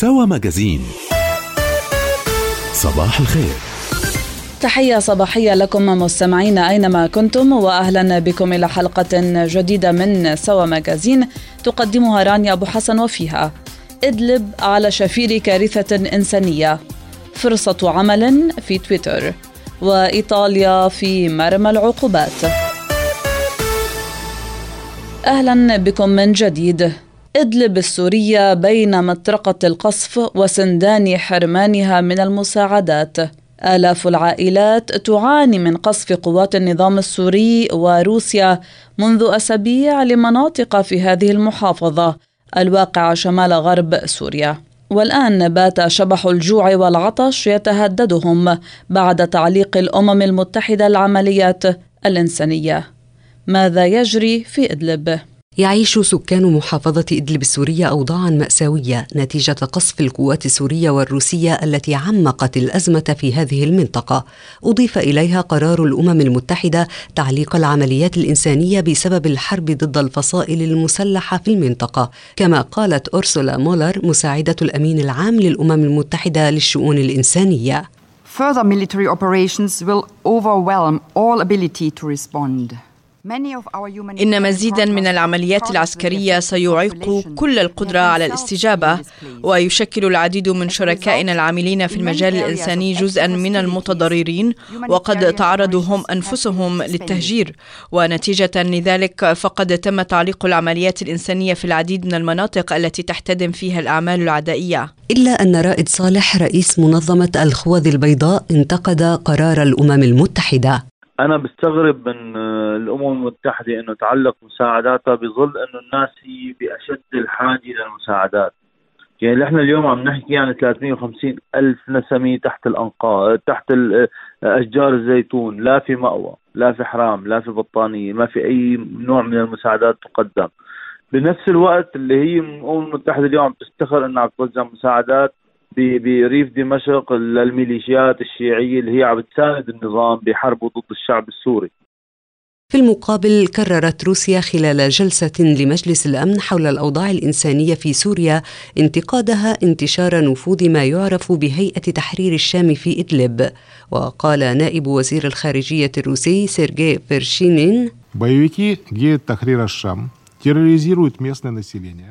سوا ماجازين. صباح الخير. تحية صباحية لكم مستمعين أينما كنتم وأهلا بكم إلى حلقة جديدة من سوا ماجازين تقدمها رانيا أبو حسن وفيها إدلب على شفير كارثة إنسانية فرصة عمل في تويتر وإيطاليا في مرمى العقوبات. أهلا بكم من جديد. إدلب السورية بين مطرقة القصف وسندان حرمانها من المساعدات. آلاف العائلات تعاني من قصف قوات النظام السوري وروسيا منذ أسابيع لمناطق في هذه المحافظة الواقعة شمال غرب سوريا. والآن بات شبح الجوع والعطش يتهددهم بعد تعليق الأمم المتحدة العمليات الإنسانية. ماذا يجري في إدلب؟ يعيش سكان محافظة إدلب السورية أوضاعا مأساوية نتيجة قصف القوات السورية والروسية التي عمقت الأزمة في هذه المنطقة. أضيف إليها قرار الأمم المتحدة تعليق العمليات الإنسانية بسبب الحرب ضد الفصائل المسلحة في المنطقة. كما قالت أرسولا مولر مساعدة الأمين العام للأمم المتحدة للشؤون الإنسانية. Further military operations will overwhelm all ability to respond. إن مزيدا من العمليات العسكرية سيعيق كل القدرة على الاستجابة ويشكل العديد من شركائنا العاملين في المجال الإنساني جزءا من المتضررين وقد تعرضوا هم أنفسهم للتهجير ونتيجة لذلك فقد تم تعليق العمليات الإنسانية في العديد من المناطق التي تحتدم فيها الأعمال العدائية. إلا أن رائد صالح رئيس منظمة الخوذ البيضاء انتقد قرار الأمم المتحدة. أنا بستغرب من الأمم المتحدة إنه تعلق مساعداتها بظل إنه الناس هي بأشد الحاجة للمساعدات. يعني إحنا اليوم عم نحكي عن 350 ألف نسمه تحت الأنقاض تحت أشجار الزيتون. لا في مأوى لا في حرام لا في بطانية ما في أي نوع من المساعدات تقدم. بنفس الوقت اللي هي الأمم المتحدة اليوم عم تفتخر إنها عم توزع مساعدات بريف دمشق للميليشيات الشيعية اللي هي عم تساند النظام بحربه ضد الشعب السوري في المقابل كررت روسيا خلال جلسة لمجلس الأمن حول الأوضاع الإنسانية في سوريا انتقادها انتشار نفوذ ما يعرف بهيئة تحرير الشام في إدلب وقال نائب وزير الخارجية الروسي سيرجي فيرشينين боевики геют تحرير الشام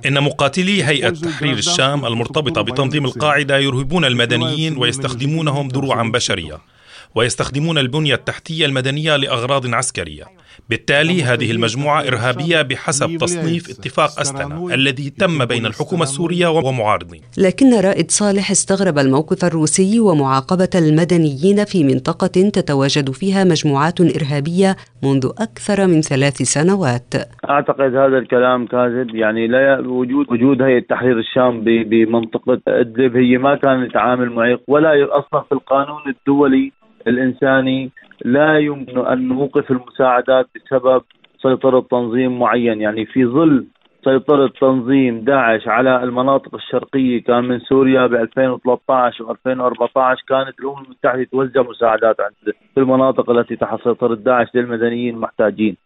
إن مقاتلي هيئة تحرير الشام المرتبطة بتنظيم القاعدة يرهبون المدنيين ويستخدمونهم دروعا بشرية. ويستخدمون البنية التحتية المدنية لأغراض عسكرية. بالتالي هذه المجموعة إرهابية بحسب تصنيف اتفاق أستنا الذي تم بين الحكومة السورية ومعارضين. لكن رائد صالح استغرب الموقف الروسي ومعاقبة المدنيين في منطقة تتواجد فيها مجموعات إرهابية منذ أكثر من ثلاث سنوات. أعتقد هذا الكلام كاذب يعني لا وجود وجود هيئة تحرير الشام بمنطقة إدلب هي ما كانت عامل معيق ولا أصلا في القانون الدولي الإنساني لا يمكن أن نوقف المساعدات بسبب سيطرة تنظيم معين. يعني في ظل سيطرة تنظيم داعش على المناطق الشرقية كان من سوريا ب 2013 و 2014 كانت الأمم المتحدة توزع مساعدات في المناطق التي تحت سيطرة داعش للمدنيين المحتاجين.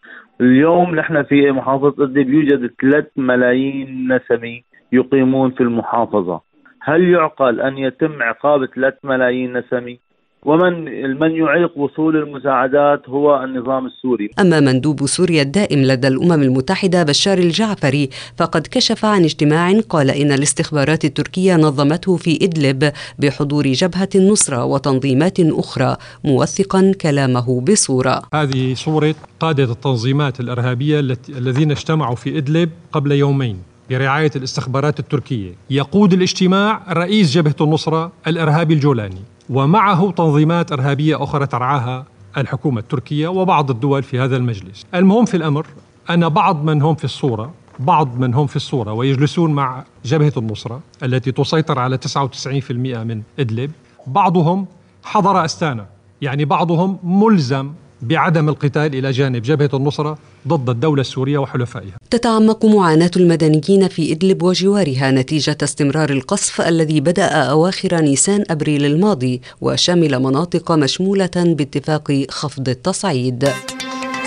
اليوم نحن في محافظة إدلب يوجد 3 ملايين نسمي يقيمون في المحافظة. هل يعقل أن يتم عقاب 3 ملايين نسمي؟ ومن من يعيق وصول المساعدات هو النظام السوري. أما مندوب سوريا الدائم لدى الأمم المتحدة بشار الجعفري فقد كشف عن اجتماع قال إن الاستخبارات التركية نظمته في إدلب بحضور جبهة النصرة وتنظيمات أخرى موثقا كلامه بصورة. هذه صورة قادة التنظيمات الإرهابية الذين اجتمعوا في إدلب قبل يومين برعاية الاستخبارات التركية. يقود الاجتماع رئيس جبهة النصرة الإرهابي الجولاني. ومعه تنظيمات إرهابية أخرى ترعاها الحكومة التركية وبعض الدول في هذا المجلس. المهم في الأمر أن بعض من هم في الصورة بعض من هم في الصورة ويجلسون مع جبهة النصرة التي تسيطر على 99% من إدلب بعضهم حضر أستانا يعني بعضهم ملزم بعدم القتال إلى جانب جبهة النصرة ضد الدولة السورية وحلفائها. تتعمق معاناة المدنيين في إدلب وجوارها نتيجة استمرار القصف الذي بدأ أواخر نيسان أبريل الماضي وشمل مناطق مشمولة باتفاق خفض التصعيد.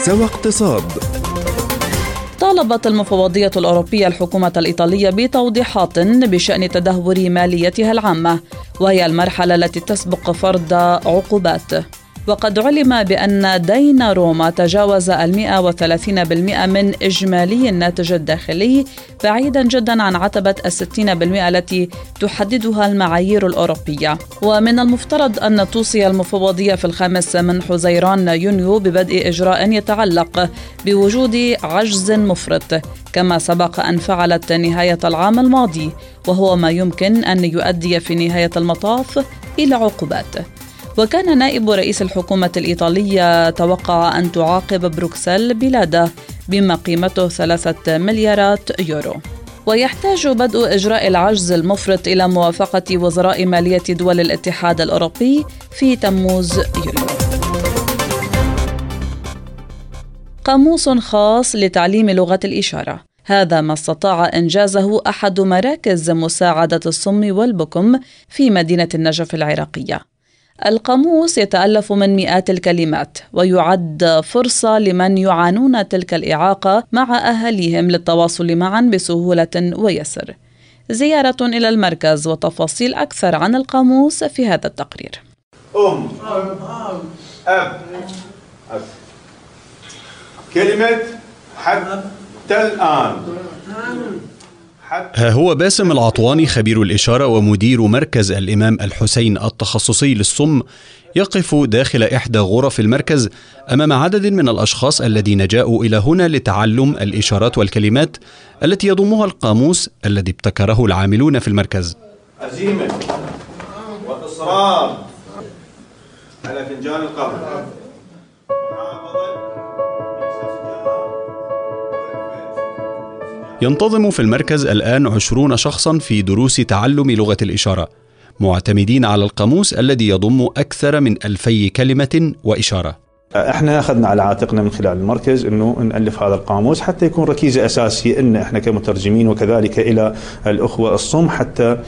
سوى اقتصاد طالبت المفوضية الأوروبية الحكومة الإيطالية بتوضيحات بشأن تدهور ماليتها العامة وهي المرحلة التي تسبق فرض عقوبات وقد علم بأن دين روما تجاوز وثلاثين بالمئة من إجمالي الناتج الداخلي بعيدا جدا عن عتبة الستين بالمئة التي تحددها المعايير الأوروبية. ومن المفترض أن توصي المفوضية في الخامس من حزيران يونيو ببدء إجراء يتعلق بوجود عجز مفرط كما سبق أن فعلت نهاية العام الماضي وهو ما يمكن أن يؤدي في نهاية المطاف إلى عقوبات. وكان نائب رئيس الحكومة الإيطالية توقع أن تعاقب بروكسل بلاده بما قيمته ثلاثة مليارات يورو. ويحتاج بدء إجراء العجز المفرط إلى موافقة وزراء مالية دول الاتحاد الأوروبي في تموز يوليو. قاموس خاص لتعليم لغة الإشارة. هذا ما استطاع إنجازه أحد مراكز مساعدة الصم والبكم في مدينة النجف العراقية. القاموس يتألف من مئات الكلمات ويعد فرصة لمن يعانون تلك الإعاقة مع أهاليهم للتواصل معا بسهولة ويسر. زيارة إلى المركز وتفاصيل أكثر عن القاموس في هذا التقرير. أم أب أب كلمة حتى الآن ها هو باسم العطواني خبير الإشارة ومدير مركز الإمام الحسين التخصصي للصم يقف داخل إحدى غرف المركز أمام عدد من الأشخاص الذين جاءوا إلى هنا لتعلم الإشارات والكلمات التي يضمها القاموس الذي ابتكره العاملون في المركز. عزيمة وإصرار على فنجان القهوة ينتظم في المركز الآن عشرون شخصا في دروس تعلم لغة الإشارة معتمدين على القاموس الذي يضم أكثر من ألفي كلمة وإشارة. إحنا أخذنا على عاتقنا من خلال المركز إنه نألف هذا القاموس حتى يكون ركيزه اساسيه إن إحنا كمترجمين وكذلك إلى الأخوة الصم حتى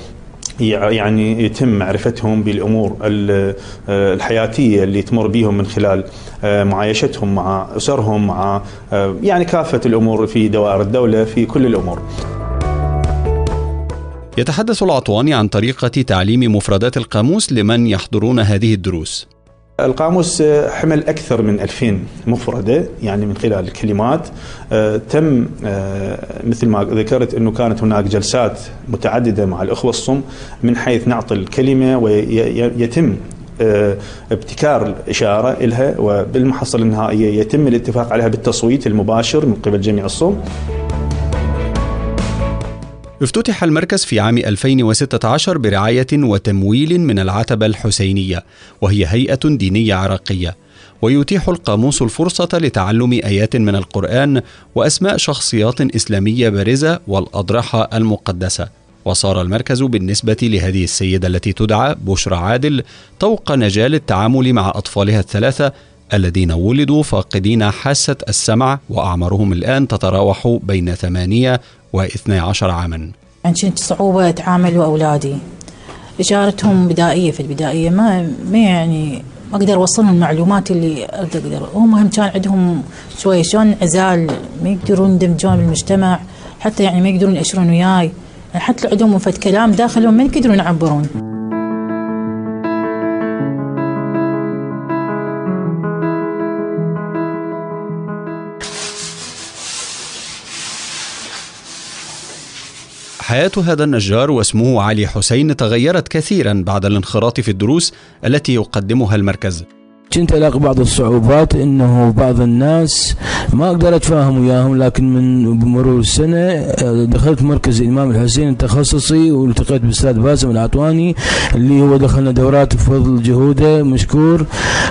يعني يتم معرفتهم بالأمور الحياتية اللي تمر بهم من خلال آه، معايشتهم مع أسرهم مع آه، يعني كافة الأمور في دوائر الدولة في كل الأمور. يتحدث العطواني عن طريقة تعليم مفردات القاموس لمن يحضرون هذه الدروس. القاموس حمل أكثر من 2000 مفردة يعني من خلال الكلمات. آه، تم آه، مثل ما ذكرت أنه كانت هناك جلسات متعددة مع الأخوة الصم من حيث نعطي الكلمة ويتم آه، ابتكار الإشارة لها وبالمحصلة النهائية يتم الاتفاق عليها بالتصويت المباشر من قبل جميع الصم. افتتح المركز في عام 2016 برعاية وتمويل من العتبة الحسينية وهي هيئة دينية عراقية. ويتيح القاموس الفرصة لتعلم آيات من القرآن وأسماء شخصيات إسلامية بارزة والأضرحة المقدسة. وصار المركز بالنسبة لهذه السيدة التي تدعى بشرى عادل طوق نجاة للتعامل مع أطفالها الثلاثة الذين ولدوا فاقدين حاسة السمع وأعمارهم الآن تتراوح بين ثمانية واثني عشر عاما. كنت صعوبة أتعامل وأولادي. إشارتهم بدائية في البدائية ما ما يعني ما أقدر أوصلهم المعلومات اللي أقدر. هم هم كان عندهم شوية شلون عزال ما يقدرون يندمجون بالمجتمع حتى يعني ما يقدرون يأشرون وياي. يعني حتى عندهم فد كلام داخلهم ما يقدرون يعبرون. حياة هذا النجار واسمه علي حسين تغيرت كثيرا بعد الانخراط في الدروس التي يقدمها المركز. كنت ألاقي بعض الصعوبات إنه بعض الناس ما أقدر أتفاهم وياهم لكن من بمرور السنة آه، دخلت مركز الإمام الحسين التخصصي والتقيت بالاستاذ باسم العطواني اللي هو دخلنا دورات بفضل جهودة مشكور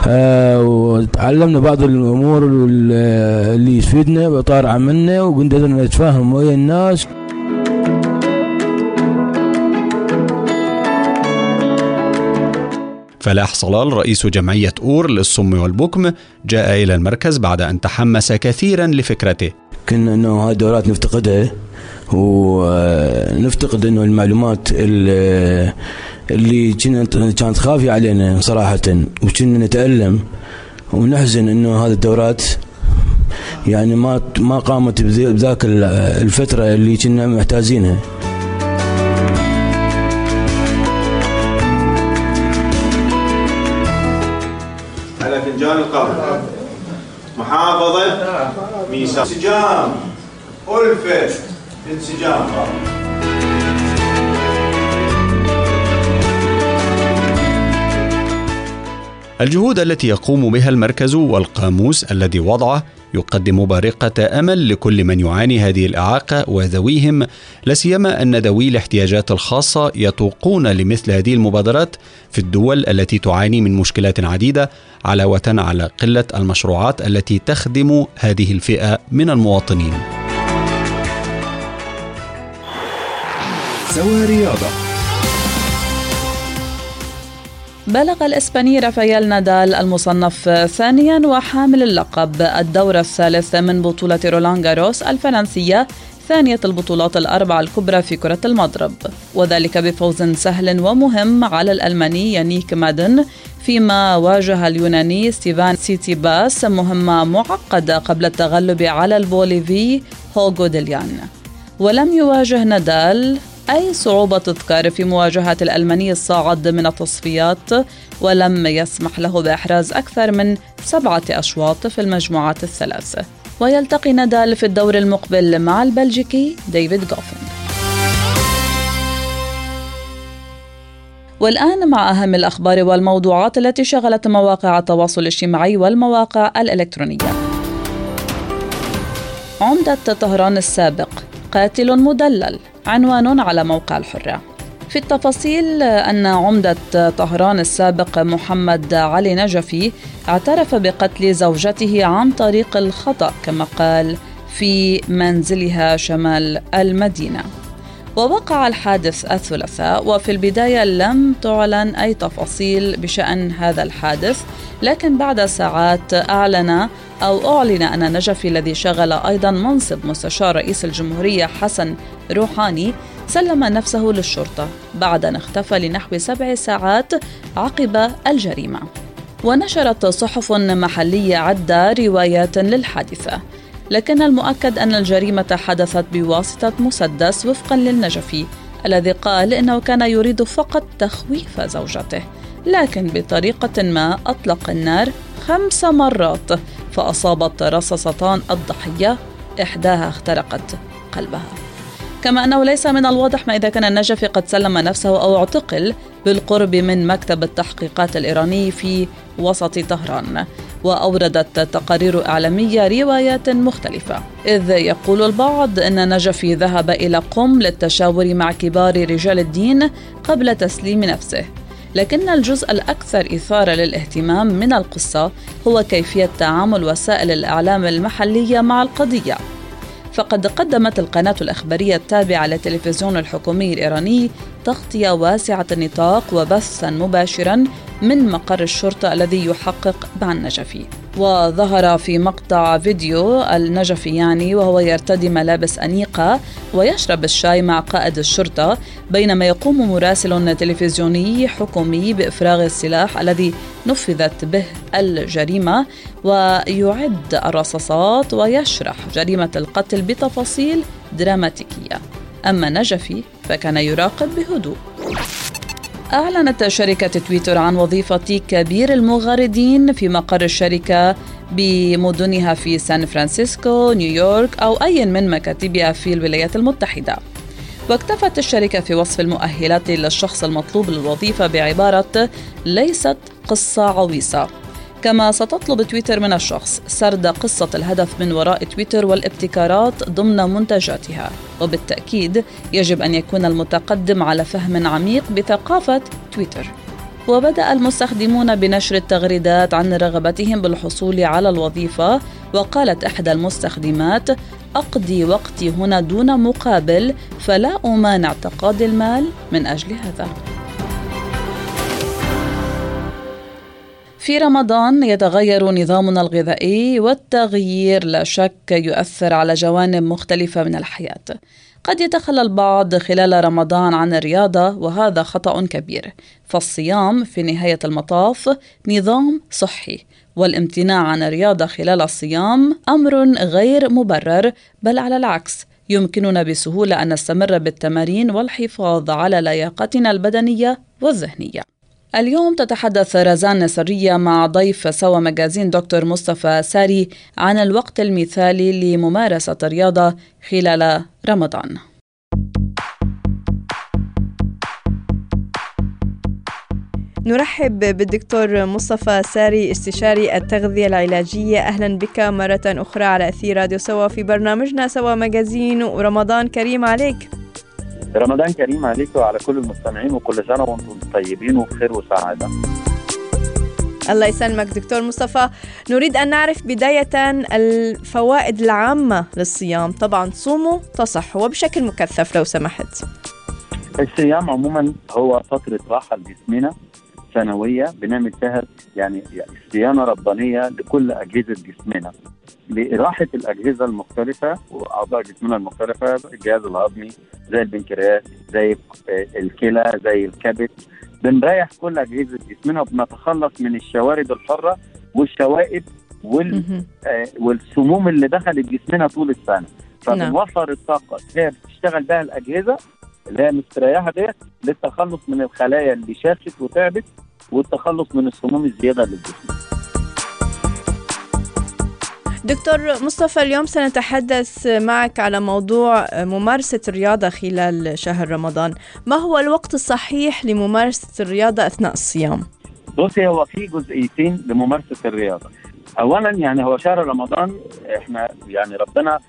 آه وتعلمنا بعض الأمور اللي يفيدنا باطار عملنا وقدرنا نتفاهم ويا الناس. فلاح صلال رئيس جمعية أور للصم والبكم جاء إلى المركز بعد أن تحمس كثيرا لفكرته. كنا أنه هاي الدورات نفتقدها ونفتقد أنه المعلومات اللي كانت خافية علينا صراحة وكنا نتألم ونحزن أنه هذه الدورات يعني ما ما قامت بذاك الفترة اللي كنا محتاجينها فنجان القهوة محافظة ميسا. انسجام. ألفة انسجام. الجهود التي يقوم بها المركز والقاموس الذي وضعه يقدم بارقة أمل لكل من يعاني هذه الإعاقة وذويهم لا سيما أن ذوي الاحتياجات الخاصة يتوقون لمثل هذه المبادرات في الدول التي تعاني من مشكلات عديدة علاوة على قلة المشروعات التي تخدم هذه الفئة من المواطنين. سوى رياضة بلغ الإسباني رافائيل نادال المصنف ثانيا وحامل اللقب الدور الثالث من بطولة رولان جاروس الفرنسية ثانية البطولات الأربعة الكبرى في كرة المضرب. وذلك بفوز سهل ومهم على الألماني يانيك مادن فيما واجه اليوناني ستيفان سيتيباس مهمة معقدة قبل التغلب على البوليفي هوغو ديليان. ولم يواجه نادال أي صعوبة تذكر في مواجهة الألماني الصاعد من التصفيات ولم يسمح له بإحراز أكثر من سبعة أشواط في المجموعات الثلاث. ويلتقي نادال في الدور المقبل مع البلجيكي ديفيد غوفن. والآن مع أهم الأخبار والموضوعات التي شغلت مواقع التواصل الاجتماعي والمواقع الإلكترونية. عمدة طهران السابق قاتل مدلل. عنوان على موقع الحرة في التفاصيل أن عمدة طهران السابق محمد علي نجفي اعترف بقتل زوجته عن طريق الخطأ كما قال في منزلها شمال المدينة. ووقع الحادث الثلاثاء وفي البداية لم تعلن أي تفاصيل بشأن هذا الحادث لكن بعد ساعات أعلن أو أعلن أن نجفي الذي شغل أيضا منصب مستشار رئيس الجمهورية حسن روحاني سلم نفسه للشرطة بعد أن اختفى لنحو سبع ساعات عقب الجريمة. ونشرت صحف محلية عدة روايات للحادثة. لكن المؤكد أن الجريمة حدثت بواسطة مسدس وفقا للنجفي الذي قال إنه كان يريد فقط تخويف زوجته لكن بطريقة ما أطلق النار خمس مرات فأصابت رصاصتان الضحية إحداها اخترقت قلبها. كما أنه ليس من الواضح ما إذا كان النجفي قد سلم نفسه أو اعتقل بالقرب من مكتب التحقيقات الإيراني في وسط طهران وأوردت تقارير إعلامية روايات مختلفة. إذ يقول البعض أن نجفي ذهب إلى قم للتشاور مع كبار رجال الدين قبل تسليم نفسه. لكن الجزء الأكثر إثارة للاهتمام من القصة هو كيفية تعامل وسائل الإعلام المحلية مع القضية. فقد قدمت القناة الإخبارية التابعة للتلفزيون الحكومي الإيراني تغطية واسعة النطاق وبثا مباشرا من مقر الشرطة الذي يحقق مع النجفي وظهر في مقطع فيديو النجفي يعني وهو يرتدي ملابس أنيقة ويشرب الشاي مع قائد الشرطة بينما يقوم مراسل تلفزيوني حكومي بإفراغ السلاح الذي نفذت به الجريمة ويعد الرصاصات ويشرح جريمة القتل بتفاصيل دراماتيكية. أما نجفي فكان يراقب بهدوء. أعلنت شركة تويتر عن وظيفة كبير المغردين في مقر الشركة بمدنها في سان فرانسيسكو، نيويورك أو أي من مكاتبها في الولايات المتحدة. واكتفت الشركة في وصف المؤهلات للشخص المطلوب للوظيفة بعبارة ليست قصة عويصة كما ستطلب تويتر من الشخص سرد قصة الهدف من وراء تويتر والابتكارات ضمن منتجاتها. وبالتأكيد يجب أن يكون المتقدم على فهم عميق بثقافة تويتر. وبدأ المستخدمون بنشر التغريدات عن رغبتهم بالحصول على الوظيفة وقالت إحدى المستخدمات أقضي وقتي هنا دون مقابل فلا أمانع تقاضي المال من أجل هذا. في رمضان يتغير نظامنا الغذائي والتغيير لا شك يؤثر على جوانب مختلفة من الحياة. قد يتخلى البعض خلال رمضان عن الرياضة وهذا خطأ كبير. فالصيام في نهاية المطاف نظام صحي والامتناع عن الرياضة خلال الصيام أمر غير مبرر بل على العكس. يمكننا بسهولة أن نستمر بالتمارين والحفاظ على لياقتنا البدنية والذهنية. اليوم تتحدث رزان نصرية مع ضيف سوا مجازين دكتور مصطفى ساري عن الوقت المثالي لممارسة الرياضة خلال رمضان. نرحب بالدكتور مصطفى ساري استشاري التغذية العلاجية. أهلا بك مرة أخرى على أثير راديو سوا في برنامجنا سوا مجازين. ورمضان كريم عليك. رمضان كريم عليك وعلى كل المستمعين وكل سنة وأنتم طيبين وبخير وسعادة. الله يسلمك دكتور مصطفى. نريد أن نعرف بداية الفوائد العامة للصيام. طبعا صوموا تصحوا وبشكل مكثف لو سمحت. الصيام عموما هو فترة راحة لجسمنا. سنوية بنعمل فيها يعني صيانة ربانية لكل أجهزة جسمنا. لراحة الأجهزة المختلفة وأعضاء جسمنا المختلفة الجهاز الهضمي زي البنكرياس زي الكلى زي الكبد. بنريح كل أجهزة جسمنا وبنتخلص من الشوارد الحرة والشوائب وال آه والسموم اللي دخلت جسمنا طول السنة. فبنوفر الطاقة. اللي هي بتشتغل بها الأجهزة اللي هي مستريحة ديت للتخلص من الخلايا اللي شاشت وتعبت والتخلص من السموم الزيادة للجسم دكتور مصطفى اليوم سنتحدث معك على موضوع ممارسة الرياضة خلال شهر رمضان. ما هو الوقت الصحيح لممارسة الرياضة أثناء الصيام؟ بصي هو في جزئيتين لممارسة الرياضة. أولا يعني هو شهر رمضان إحنا يعني ربنا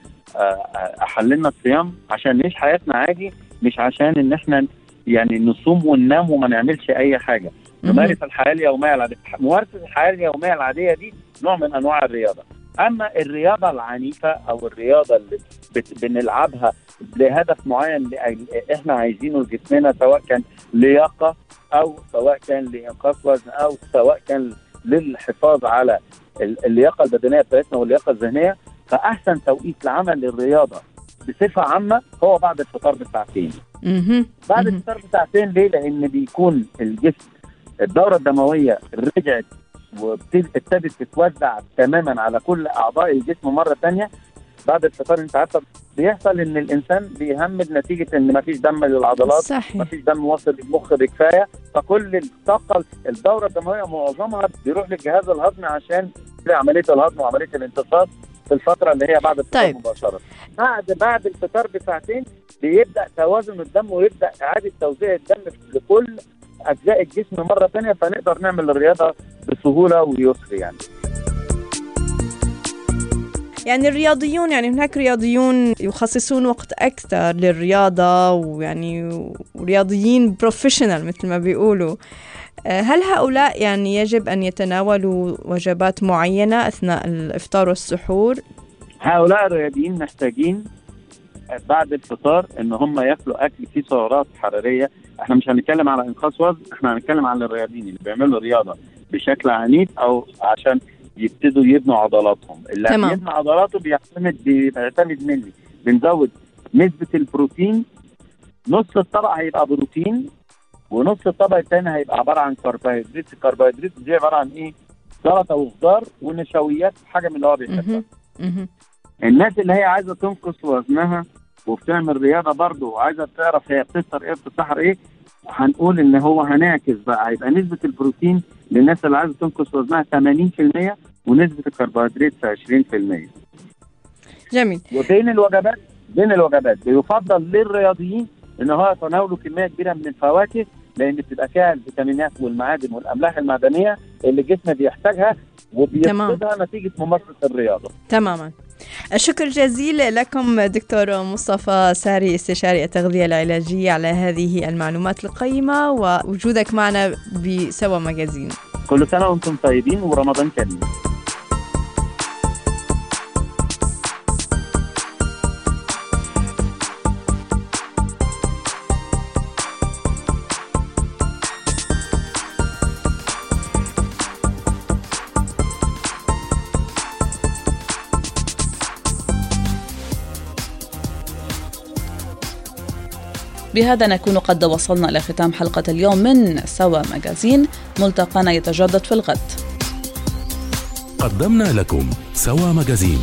أحللنا الصيام عشان نعيش حياتنا عادي مش عشان إن إحنا يعني نصوم وننام وما نعملش أي حاجة. نمارس الحياة اليومية العادية. ممارسة الحياة اليومية العادية دي نوع من أنواع الرياضة. أما الرياضة العنيفة أو الرياضة اللي بنلعبها لهدف معين إحنا عايزينه لجسمنا سواء كان لياقة أو سواء كان لانقاص وزن أو سواء كان للحفاظ على اللياقة البدنية بتاعتنا واللياقة الذهنية فأحسن توقيت لعمل الرياضة بصفة عامة هو بعد الفطار بساعتين. بعد الفطار بساعتين ليه؟ لأن بيكون الجسم الدورة الدموية رجعت وابتدت تتوزع تماما على كل أعضاء الجسم مرة ثانية بعد الفطار انت عارفه بيحصل إن الإنسان بيهمد نتيجة إن ما فيش دم للعضلات صحيح. ما فيش دم واصل للمخ بكفاية فكل الطاقة الدورة الدموية معظمها بيروح للجهاز الهضمي عشان عملية الهضم وعملية الامتصاص في الفترة اللي هي بعد الفطار طيب. مباشرة بعد بعد الفطار بساعتين بيبدأ توازن الدم ويبدأ إعادة توزيع الدم لكل أجزاء الجسم مرة ثانية فنقدر نعمل الرياضة بسهولة ويسر يعني يعني الرياضيون يعني هناك رياضيون يخصصون وقت أكثر للرياضة ويعني ورياضيين بروفيشنال مثل ما بيقولوا هل هؤلاء يعني يجب أن يتناولوا وجبات معينة أثناء الإفطار والسحور؟ هؤلاء الرياضيين محتاجين بعد الفطار إن هم ياكلوا أكل فيه سعرات حرارية. إحنا مش هنتكلم على انقاص وزن إحنا هنتكلم على الرياضيين اللي بيعملوا رياضة بشكل عنيف أو عشان يبتدوا يبنوا عضلاتهم. اللي تمام. بيبني عضلاته بيعتمد بيعتمد مني. بنزود نسبة البروتين. نص الطبق هيبقى بروتين ونص الطبق الثاني هيبقى عبارة عن كربوهيدرات. الكربوهيدرات دي عبارة عن إيه؟ سلطة وخضار ونشويات حاجة من اللي هو بيحبها. الناس اللي هي عايزة تنقص وزنها وبتعمل رياضة برضه وعايزه تعرف هي بتفطر إيه بتسحر إيه. هنقول إن هو هنعكس بقى. هيبقى نسبة البروتين للناس اللي عايزة تنقص وزنها 80% ونسبة الكربوهيدرات 20% جميل. وبين الوجبات بين الوجبات بيفضل للرياضيين إن هو يتناولوا كمية كبيرة من الفواكه لأن بتبقى فيها الفيتامينات والمعادن والأملاح المعدنية اللي الجسم بيحتاجها وبيفقدها نتيجة ممارسة الرياضة. تماما. الشكر جزيل لكم دكتور مصطفى ساري استشاري التغذية العلاجية على هذه المعلومات القيمة ووجودك معنا بسوا مجازين كل سنة وأنتم طيبين ورمضان كريم بهذا نكون قد وصلنا إلى ختام حلقة اليوم من سوا مجازين ملتقانا يتجدد في الغد. قدمنا لكم سوا مجازين